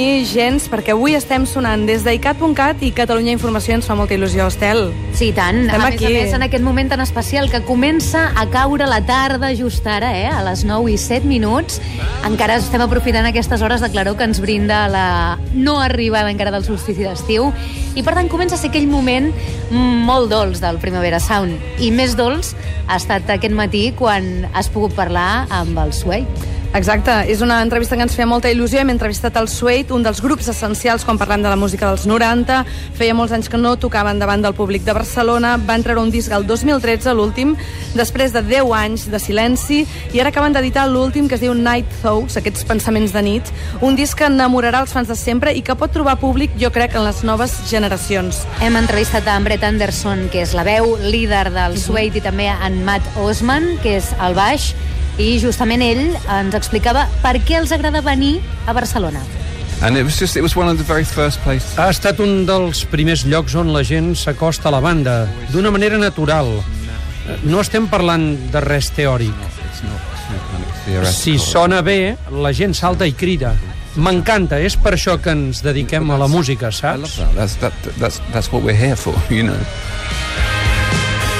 estranyi gens, perquè avui estem sonant des d'icat.cat i Catalunya Informació ens fa molta il·lusió, Estel. Sí, tant. Estem a aquí. més a més, en aquest moment tan especial que comença a caure la tarda just ara, eh? a les 9 i 7 minuts. Encara estem aprofitant aquestes hores de claror que ens brinda la no arribada encara del solstici d'estiu. I per tant comença a ser aquell moment molt dolç del Primavera Sound. I més dolç ha estat aquest matí quan has pogut parlar amb el Suey. Exacte, és una entrevista que ens feia molta il·lusió. Hem entrevistat el Suede, un dels grups essencials quan parlem de la música dels 90. Feia molts anys que no tocaven davant del públic de Barcelona. Van treure un disc el 2013, l'últim, després de 10 anys de silenci, i ara acaben d'editar l'últim, que es diu Night Thoughts, aquests pensaments de nit, un disc que enamorarà els fans de sempre i que pot trobar públic, jo crec, en les noves generacions. Hem entrevistat a Brett Anderson, que és la veu líder del Suede, i també en Matt Osman, que és el baix, i justament ell ens explicava per què els agrada venir a Barcelona. And it was just, it was one of the very first places. Ha estat un dels primers llocs on la gent s'acosta a la banda, d'una manera natural. No estem parlant de res teòric. Si sona bé, la gent salta i crida. M'encanta, és per això que ens dediquem a la música, saps? that. That's, that, that's, that's what we're here for, you know.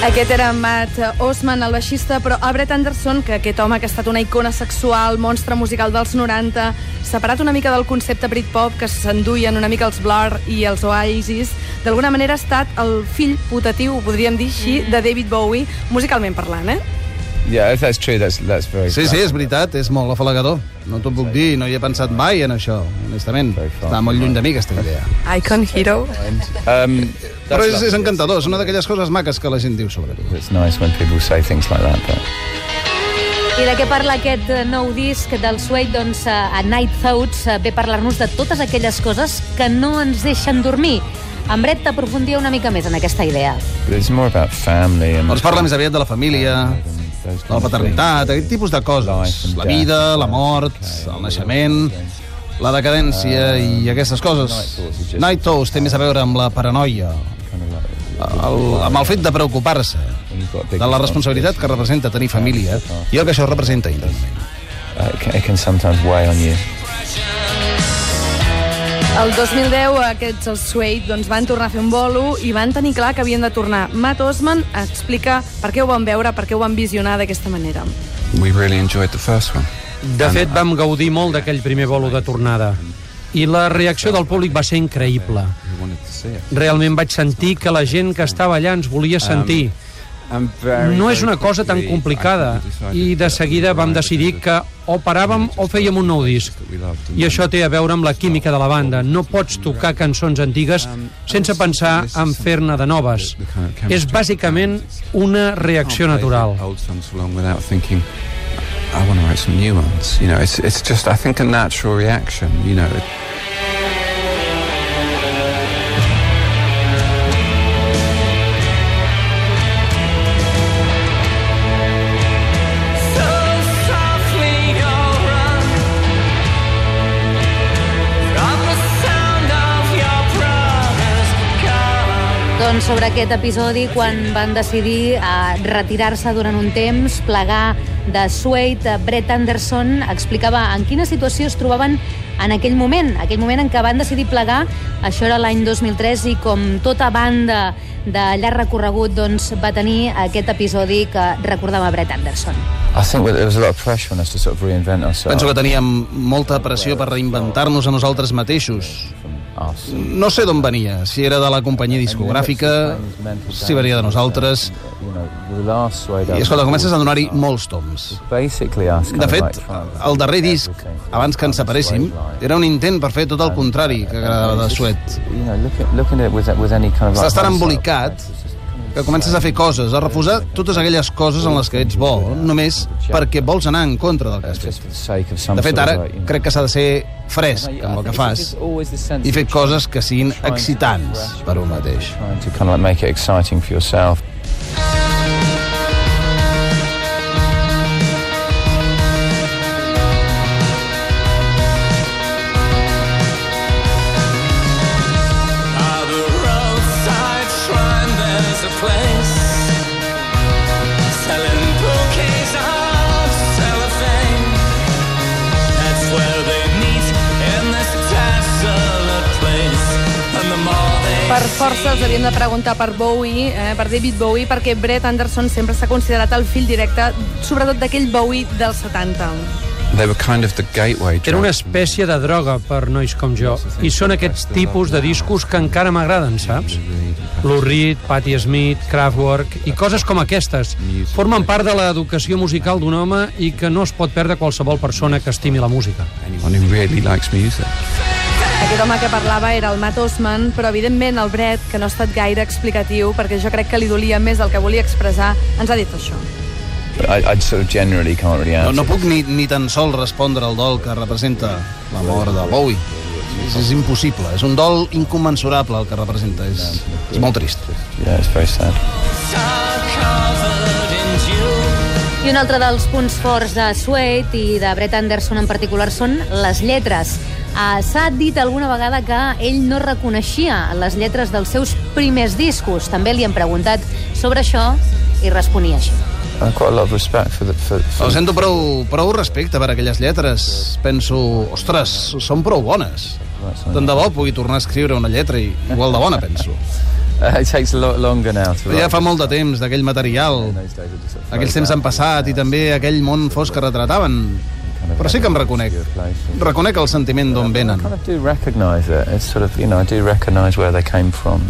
Aquest era Matt Osman, el baixista, però el Brett Anderson, que aquest home que ha estat una icona sexual, monstre musical dels 90, separat una mica del concepte Britpop que s'enduien una mica els Blur i els Oasis, d'alguna manera ha estat el fill putatiu, podríem dir així, de David Bowie, musicalment parlant, eh? Yeah, if that's true, that's, that's very Sí, sí, és veritat, és molt afalagador. No t'ho puc dir, no hi he pensat mai en això, honestament. Està molt lluny de mi, aquesta idea. Icon Hero. Um, Però és, és encantador, és una d'aquelles coses maques que la gent diu sobre tu. It's nice when people say things like that, but... I de què parla aquest eh, nou disc del Suede? Doncs eh, a Night Thoughts eh, ve parlar-nos de totes aquelles coses que no ens deixen dormir. En Brett aprofundia una mica més en aquesta idea. It's more about family and... Doncs parla més aviat de la família, de la paternitat, aquest tipus de coses. La vida, la mort, el naixement, la decadència i aquestes coses. Night Thoughts té més a veure amb la paranoia, el, amb el fet de preocupar-se, de la responsabilitat que representa tenir família i el que això representa internament. It can sometimes weigh on you. El 2010 aquests, els Suede, doncs, van tornar a fer un bolo i van tenir clar que havien de tornar. Matt Osman explica per què ho van veure, per què ho van visionar d'aquesta manera. We really enjoyed the first one. De fet, vam gaudir molt d'aquell primer bolo de tornada. I la reacció del públic va ser increïble. Realment vaig sentir que la gent que estava allà ens volia sentir. I'm very, No és una cosa tan complicada I de seguida vam decidir que o paràvem o fèiem un nou disc. I això té a veure amb la química de la banda. No pots tocar cançons antigues sense pensar en fer-ne de noves. És bàsicament una reacció natural. I want to write some new ones. You know, it's it's just I think a natural reaction. You know, Doncs sobre aquest episodi, quan van decidir eh, retirar-se durant un temps, plegar de Suede, eh, Brett Anderson explicava en quina situació es trobaven en aquell moment, aquell moment en què van decidir plegar, això era l'any 2003, i com tota banda de llarg recorregut doncs, va tenir aquest episodi que recordava Brett Anderson. Penso que teníem molta pressió per reinventar-nos a nosaltres mateixos. No sé d'on venia, si era de la companyia discogràfica, si venia de nosaltres... Suede I escolta, comences a donar-hi molts toms. De fet, el darrer disc, abans que ens separéssim, era un intent per fer tot el contrari que agradava de Suet. Estàs tan embolicat que comences a fer coses, a refusar totes aquelles coses en les que ets bo, només perquè vols anar en contra del que has fet. De fet, ara crec que s'ha de ser fresc amb el que fas i fer coses que siguin excitants per un mateix. Força els havíem de preguntar per Bowie, eh, per David Bowie, perquè Brett Anderson sempre s'ha considerat el fill directe, sobretot d'aquell Bowie dels 70. They were kind of the gateway Era una drug. espècie de droga per nois com jo. I són aquests tipus de discos que encara m'agraden, saps? Lou Reed, Patti Smith, Kraftwerk i coses com aquestes. Formen part de l'educació musical d'un home i que no es pot perdre qualsevol persona que estimi la música. Anyone who really likes music. Aquest home que parlava era el Matt Osman, però evidentment el Brett, que no ha estat gaire explicatiu, perquè jo crec que li dolia més del que volia expressar, ens ha dit això. I, I sort of generally can't really No, answer. no puc ni, ni tan sols respondre al dol que representa la mort de Bowie. És, és impossible, és un dol incommensurable el que representa, és, és molt trist. Yeah, it's very sad. I un altre dels punts forts de Suede i de Brett Anderson en particular són les lletres. Uh, S'ha dit alguna vegada que ell no reconeixia les lletres dels seus primers discos. També li han preguntat sobre això i responia així. A lot of respect for the for, for El sento prou, prou respecte per aquelles lletres. Penso, ostres, són prou bones. Tant de bo pugui tornar a escriure una lletra i igual de bona, penso. It takes a lot longer now to ja fa molt de temps d'aquell material. Aquells temps han passat i també aquell món fosc que retrataven. Però sí que em reconec. Reconec el sentiment d'on venen. I kind of do recognise it. It's sort of, you know, I do recognise where they came from.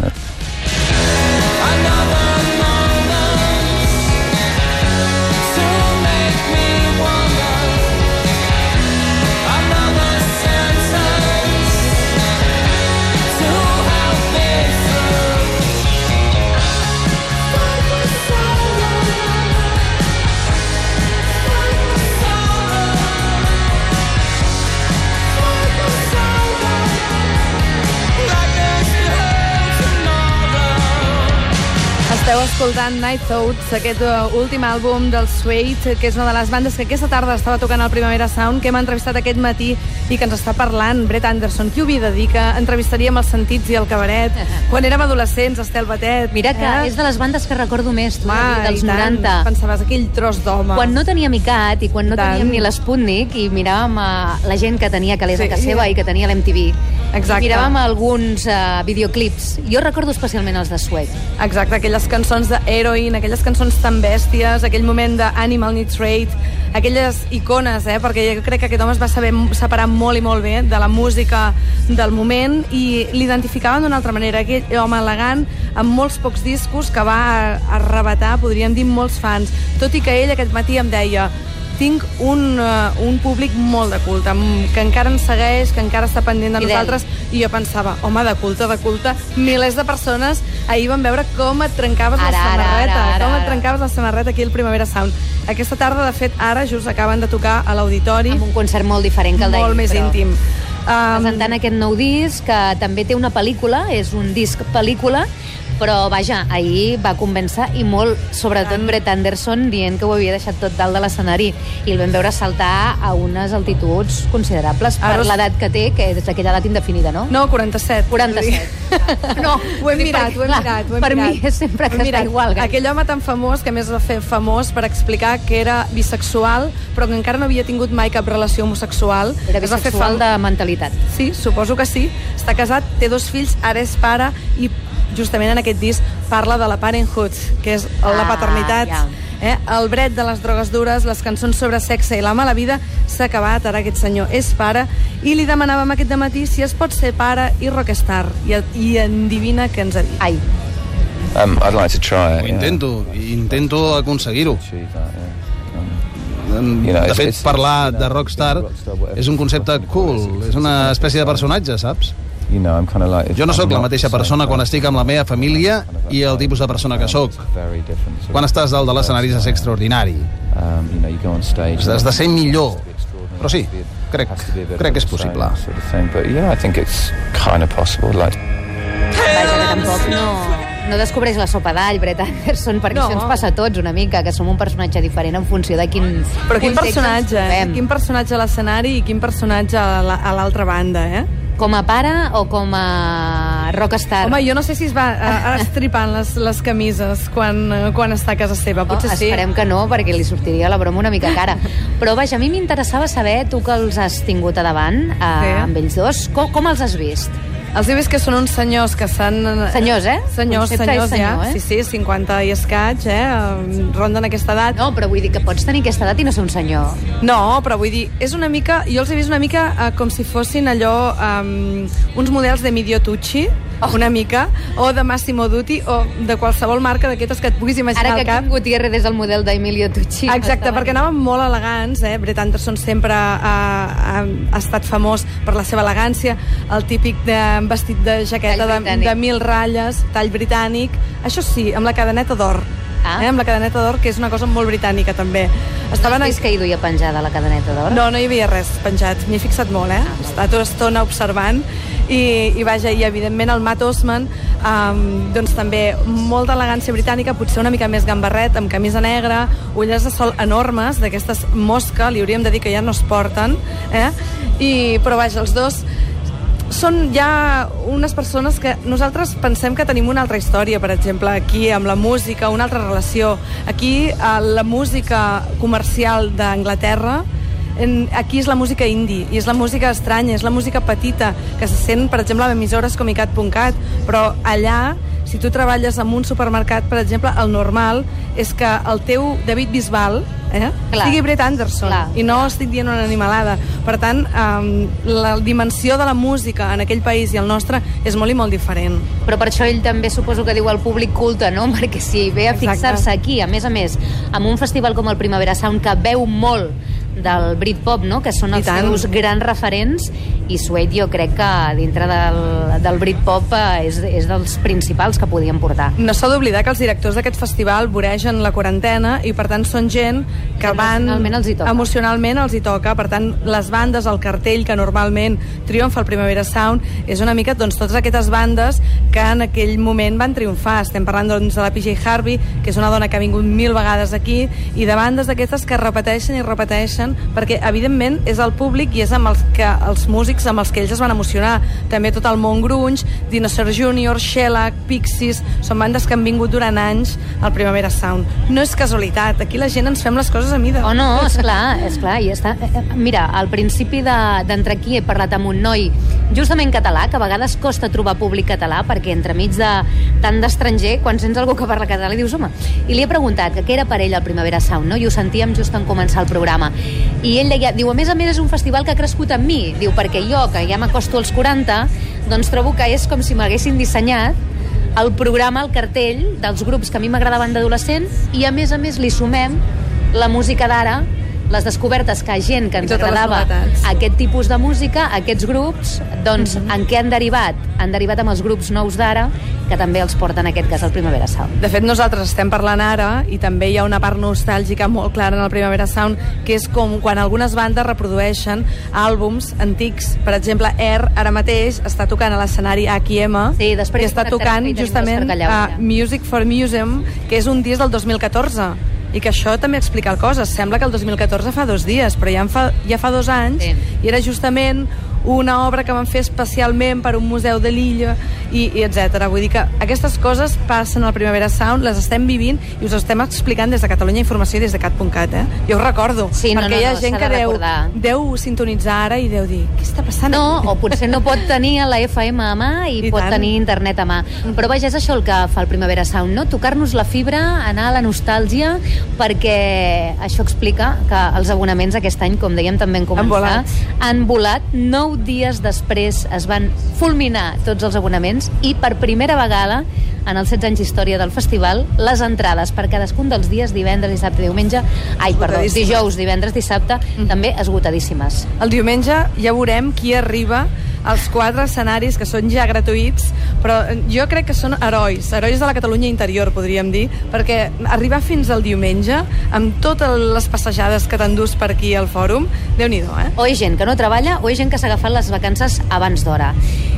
Esteu escoltant Night Thoughts, aquest uh, últim àlbum del Suede, que és una de les bandes que aquesta tarda estava tocant al Primavera Sound, que hem entrevistat aquest matí i que ens està parlant Brett Anderson. Qui ho havia de dir que entrevistaríem els sentits i el cabaret quan érem adolescents, Estel Batet? Mira que és de les bandes que recordo més, tu, David, dels i tant. 90. Pensaves aquell tros d'home. Quan no teníem ICAT i quan no Tant. teníem ni l'Sputnik i miràvem a la gent que tenia calés Sí. a casa seva i que tenia l'MTV. Exacte. Miràvem alguns uh, videoclips. Jo recordo especialment els de Suede. Exacte, aquelles cançons de Heroin, aquelles cançons tan bèsties, aquell moment de Animal Needs Rate, aquelles icones, eh? perquè jo crec que aquest home es va saber separar molt i molt bé de la música del moment i l'identificaven d'una altra manera, aquell home elegant amb molts pocs discos que va arrebatar, podríem dir, molts fans. Tot i que ell aquest matí em deia tinc un, uh, un públic molt de culte, que encara ens segueix, que encara està pendent de Fidel. nosaltres, i jo pensava, home, de culte, de culte, milers de persones ahir van veure com et trencaves Ara, la ara, samarreta, ara, ara, com et ara. trencaves la samarreta aquí al Primavera Sound. Aquesta tarda, de fet, ara just acaben de tocar a l'auditori, Amb un concert molt diferent que el d'ahir. molt més però íntim. Um, Presentant aquest nou disc, que també té una pel·lícula, és un disc pel·lícula, però vaja, ahir va convèncer i molt, sobretot Brett Anderson, dient que ho havia deixat tot dalt de l'escenari i el vam veure saltar a unes altituds considerables per Ara- l'edat que té, que és aquella edat indefinida, no? no, 47. 47. No, ho hem mirat, ho hem clar, mirat, ho hem per mirat. mi és sempre que està igual, gairebé. Aquell home tan famós, que més va fer famós per explicar que era bisexual, però que encara no havia tingut mai cap relació homosexual. Era Es va fer bisexual fam- de mentalitat. Sí, suposo que sí. Està casat, té dos fills, ara és pare i justament en aquest disc parla de la parenthood, que és la Ah, paternitat. ja. Eh? El bret de les drogues dures, les cançons sobre sexe i la mala vida s'ha acabat, ara aquest senyor és pare i li demanàvem aquest matí si es pot ser pare i rockstar i, i endivina què ens ha dit. Ai, Um, I'd like to try it. Ho yeah. intento, intento aconseguir-ho. Yeah. De fet, parlar de rockstar és un concepte cool, és una espècie de personatge, saps? You know, I'm kind of like, Jo no sóc la mateixa persona quan estic amb la meva família i el tipus de persona que sóc. Quan estàs dalt de l'escenari ser extraordinari. Um. Has de ser millor. Però sí, crec, crec que és possible. same Sort of thing. But yeah, I think it's kind of possible. Like, vaja, que tampoc no, no descobreix la sopa d'all, Brett Anderson, perquè No. això ens passa a tots una mica, que som un personatge diferent en funció de quin Però quin personatge, eh? Quin personatge a l'escenari i quin personatge a l'altra banda, eh? Com a pare o com a rockstar? Home, jo no sé si es va eh, estripant les, les camises quan, eh, quan està a casa seva. Potser oh, sí. Esperem que no, perquè li sortiria la broma una mica cara. Però vaja, a mi m'interessava saber, tu que els has tingut a davant, eh, Sí. amb ells dos, com, com els has vist? Els he vist que són uns senyors que s'han... Senyors, eh? Senyors, Concepte senyors, senyor, ja. eh? Sí, sí, 50 i escaig, eh? Ronden aquesta edat. No, però vull dir que pots tenir aquesta edat i no ser un senyor. No, però vull dir, és una mica... Jo els he vist una mica eh, com si fossin allò... Um, uns models de Midio Tucci. Una mica, o de Massimo Dutti, o de qualsevol marca d'aquestes que et puguis imaginar Ara que al cap. Kim Gutiérrez és el model d'Emilio Tucci. Exacte, perquè anaven molt elegants, eh? Brett Anderson sempre ha, ha, ha estat famós per la seva elegància, el típic de, vestit de jaqueta de, de mil ratlles, tall britànic, això sí, amb la cadeneta d'or. Ah. Eh? Amb la cadeneta d'or, que és una cosa molt britànica, també. Estaven no has vist que hi duia penjada la cadeneta d'or? no, no hi havia res penjat. M'hi he fixat molt, eh? He estat una estona observant i, i vaja, i evidentment el Matt Osman um, doncs també molta elegància britànica, potser una mica més gambarret, amb camisa negra, ulleres de sol enormes, d'aquestes mosca, li hauríem de dir que ja no es porten, eh? I, però vaja, els dos són ja unes persones que nosaltres pensem que tenim una altra història, per exemple, aquí amb la música, una altra relació. Aquí eh, la música comercial d'Anglaterra en, aquí és la música indie, i és la música estranya, és la música petita, que se sent, per exemple, en emissores com icat.cat, però allà, si tu treballes en un supermercat, per exemple, el normal és que el teu David Bisbal eh, Clar. sigui Brett Anderson, Clar. i no estic dient una animalada. Per tant, um, la dimensió de la música en aquell país i el nostre és molt i molt diferent. Però per això ell també suposo que diu al públic culte, no? Perquè si ve a fixar-se aquí, a més a més, amb un festival com el Primavera Sound que veu molt del Britpop, no? que són els seus grans referents, i Suede jo crec que dintre del, del Britpop eh, és, és dels principals que podien portar. No s'ha d'oblidar que els directors d'aquest festival voregen la quarantena i per tant són gent que van... Emocionalment els hi toca. Emocionalment els hi toca. Per tant, les bandes, el cartell que normalment triomfa el Primavera Sound és una mica doncs, totes aquestes bandes que en aquell moment van triomfar. Estem parlant doncs, de la PJ Harvey, que és una dona que ha vingut mil vegades aquí, i de bandes d'aquestes que repeteixen i repeteixen, perquè evidentment és el públic i és amb els, que, els músics amb els que ells es van emocionar. També tot el món grunge, Dinosaur Junior, Shellac, Pixies, són bandes que han vingut durant anys al Primavera Sound. No és casualitat, aquí la gent ens fem les coses a mida. Oh, no, és clar, és clar. I està... eh, eh, Mira, al principi de- d'entrar aquí he parlat amb un noi justament català, que a vegades costa trobar públic català, perquè entremig de tant d'estranger, quan sents algú que parla català, li dius, home, i li he preguntat que què era per ell el Primavera Sound, no? i ho sentíem just en començar el programa. I ell deia, diu, a més a més és un festival que ha crescut amb mi, diu, perquè jo, que ja m'acosto als 40, doncs trobo que és com si m'haguessin dissenyat el programa, el cartell dels grups que a mi m'agradaven d'adolescent i a més a més li sumem la música d'ara les descobertes que gent que ens agradava aquest tipus de música, aquests grups, doncs en què han derivat? Han derivat amb els grups nous d'ara, que també els porten en aquest cas al Primavera Sound. De fet, nosaltres estem parlant ara i també hi ha una part nostàlgica molt clara en el Primavera Sound, que és com quan algunes bandes reprodueixen àlbums antics. Per exemple, Air ara mateix està tocant a l'escenari H&M Sí, després i està tocant justament a. Music for Museum, que és un disc del 2014 i que això també explica coses. Sembla que el 2014 fa dos dies, però ja, en fa, ja fa dos anys Sí. i era justament una obra que van fer especialment per un museu de l'illa i, i etc. Vull dir que aquestes coses passen al Primavera Sound, les estem vivint i us estem explicant des de Catalunya Informació i des de cat.cat, eh? Jo ho recordo, Sí, no, perquè no, hi ha no, gent que de deu, recordar. deu sintonitzar ara i deu dir, què està passant No, o potser no pot tenir la FM a mà i, I pot tant. tenir internet a mà. Però vaja, és això el que fa el Primavera Sound, no? Tocar-nos la fibra, anar a la nostàlgia, perquè això explica que els abonaments aquest any, com dèiem també en començar, volat. han volat. Nou dies després es van fulminar tots els abonaments i per primera vegada en els 16 anys d'història del festival, les entrades per cadascun dels dies, divendres, dissabte, diumenge, ai, perdó, dijous, divendres, dissabte, també esgotadíssimes. El diumenge ja veurem qui arriba als quatre escenaris que són ja gratuïts, però jo crec que són herois, herois de la Catalunya interior, podríem dir, perquè arribar fins al diumenge, amb totes les passejades que t'endús per aquí al fòrum, déu nhi eh? O hi gent que no treballa o hi gent que s'ha agafat les vacances abans d'hora.